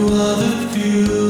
What the beautiful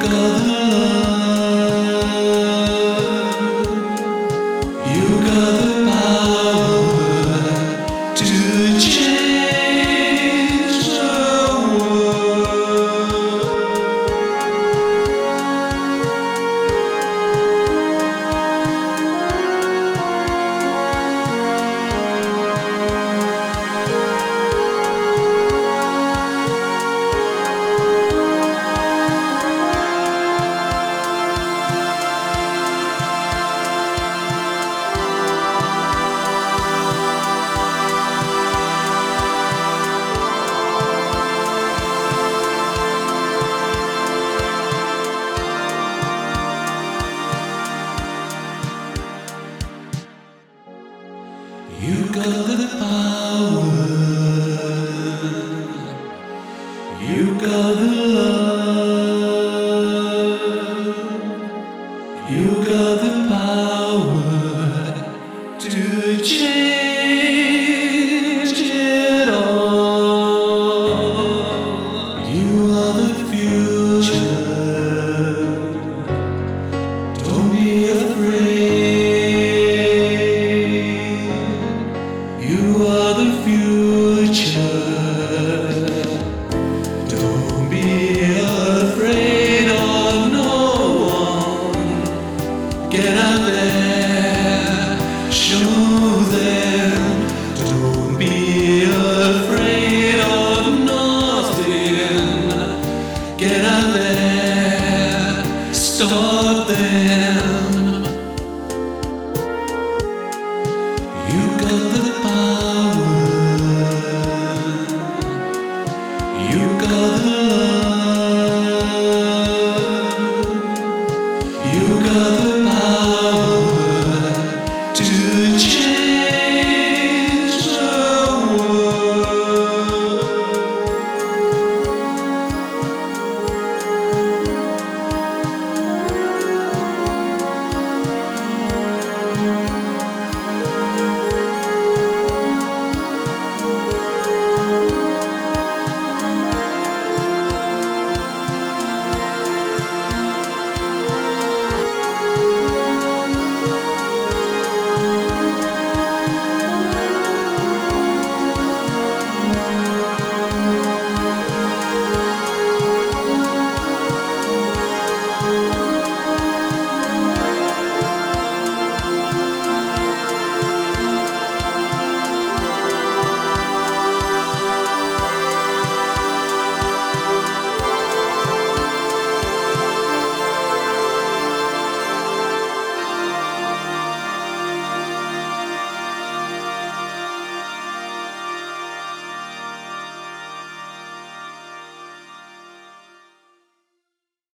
The love. You got the power. You got of them. You got the power. You got the